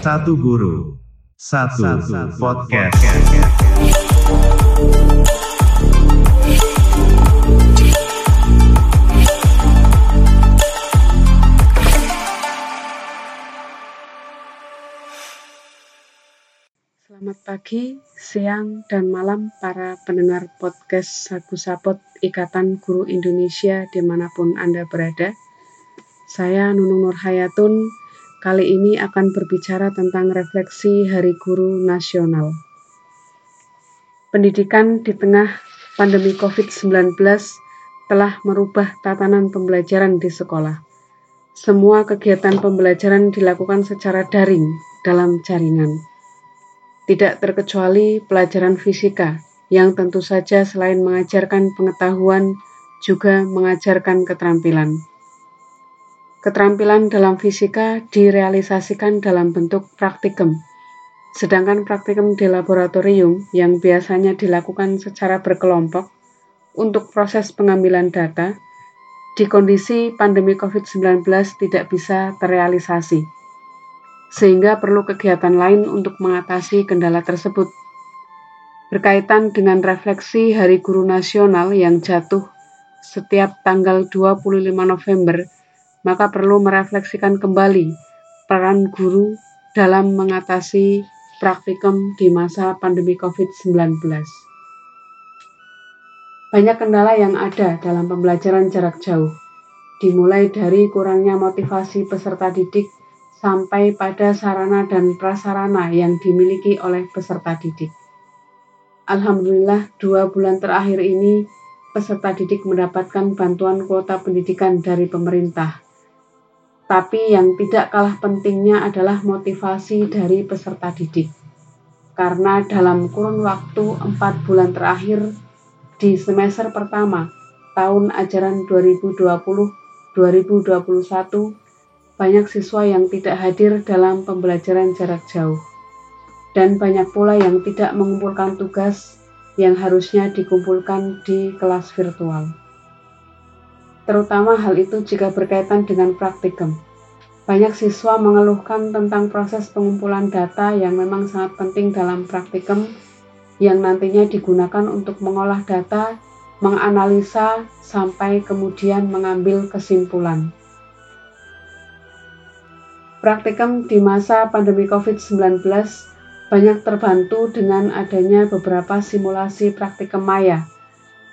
Satu guru, satu podcast. Selamat pagi, siang, dan malam para pendengar podcast Sagu Sapot Ikatan Guru Indonesia di mana pun Anda berada. Saya Nunung Nur Hayatun, kali ini akan berbicara tentang refleksi Hari Guru Nasional. Pendidikan di tengah pandemi COVID-19 telah merubah tatanan pembelajaran di sekolah. Semua kegiatan pembelajaran dilakukan secara daring dalam jaringan tidak terkecuali pelajaran fisika, yang tentu saja selain mengajarkan pengetahuan, juga mengajarkan keterampilan. Keterampilan dalam fisika direalisasikan dalam bentuk praktikum, sedangkan praktikum di laboratorium yang biasanya dilakukan secara berkelompok untuk proses pengambilan data, di kondisi pandemi COVID-19 tidak bisa terrealisasi sehingga perlu kegiatan lain untuk mengatasi kendala tersebut. Berkaitan dengan refleksi Hari Guru Nasional yang jatuh setiap tanggal 25 November, maka perlu merefleksikan kembali peran guru dalam mengatasi praktikum di masa pandemi COVID-19. Banyak kendala yang ada dalam pembelajaran jarak jauh, dimulai dari kurangnya motivasi peserta didik sampai pada sarana dan prasarana yang dimiliki oleh peserta didik. Alhamdulillah, dua bulan terakhir ini peserta didik mendapatkan bantuan kuota pendidikan dari pemerintah. Tapi yang tidak kalah pentingnya adalah motivasi dari peserta didik. Karena dalam kurun waktu empat bulan terakhir di semester pertama tahun ajaran 2020-2021 banyak siswa yang tidak hadir dalam pembelajaran jarak jauh, dan banyak pula yang tidak mengumpulkan tugas yang harusnya dikumpulkan di kelas virtual. Terutama hal itu jika berkaitan dengan praktikum. Banyak siswa mengeluhkan tentang proses pengumpulan data yang memang sangat penting dalam praktikum yang nantinya digunakan untuk mengolah data, menganalisa, sampai kemudian mengambil kesimpulan. Praktikum di masa pandemi COVID-19 banyak terbantu dengan adanya beberapa simulasi praktikum maya.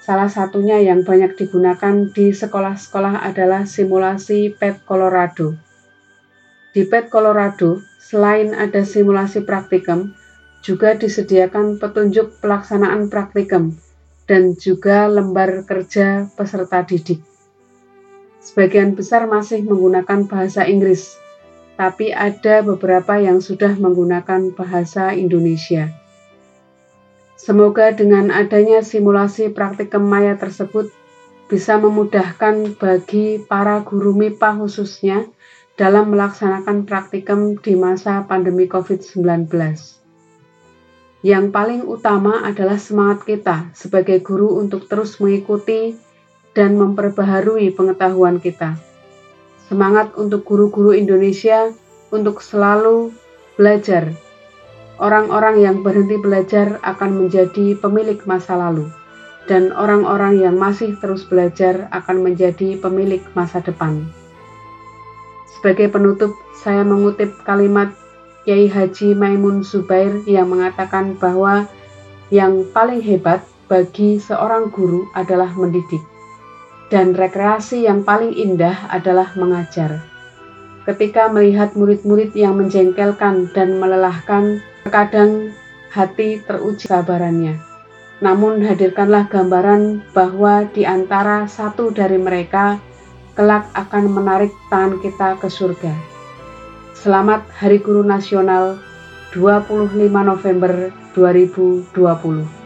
Salah satunya yang banyak digunakan di sekolah-sekolah adalah simulasi PET Colorado. Di PET Colorado, selain ada simulasi praktikum, juga disediakan petunjuk pelaksanaan praktikum dan juga lembar kerja peserta didik. Sebagian besar masih menggunakan bahasa Inggris, tapi ada beberapa yang sudah menggunakan bahasa Indonesia. Semoga dengan adanya simulasi praktikum maya tersebut bisa memudahkan bagi para guru MIPA khususnya dalam melaksanakan praktikum di masa pandemi COVID-19. Yang paling utama adalah semangat kita sebagai guru untuk terus mengikuti dan memperbaharui pengetahuan kita Semangat untuk guru-guru Indonesia untuk selalu belajar. Orang-orang yang berhenti belajar akan menjadi pemilik masa lalu, dan orang-orang yang masih terus belajar akan menjadi pemilik masa depan. Sebagai penutup, saya mengutip kalimat Kiai Haji Maimun Zubair yang mengatakan bahwa yang paling hebat bagi seorang guru adalah mendidik dan rekreasi yang paling indah adalah mengajar. Ketika melihat murid-murid yang menjengkelkan dan melelahkan, terkadang hati teruji sabarannya. Namun hadirkanlah gambaran bahwa di antara satu dari mereka kelak akan menarik tangan kita ke surga. Selamat Hari Guru Nasional 25 November 2020.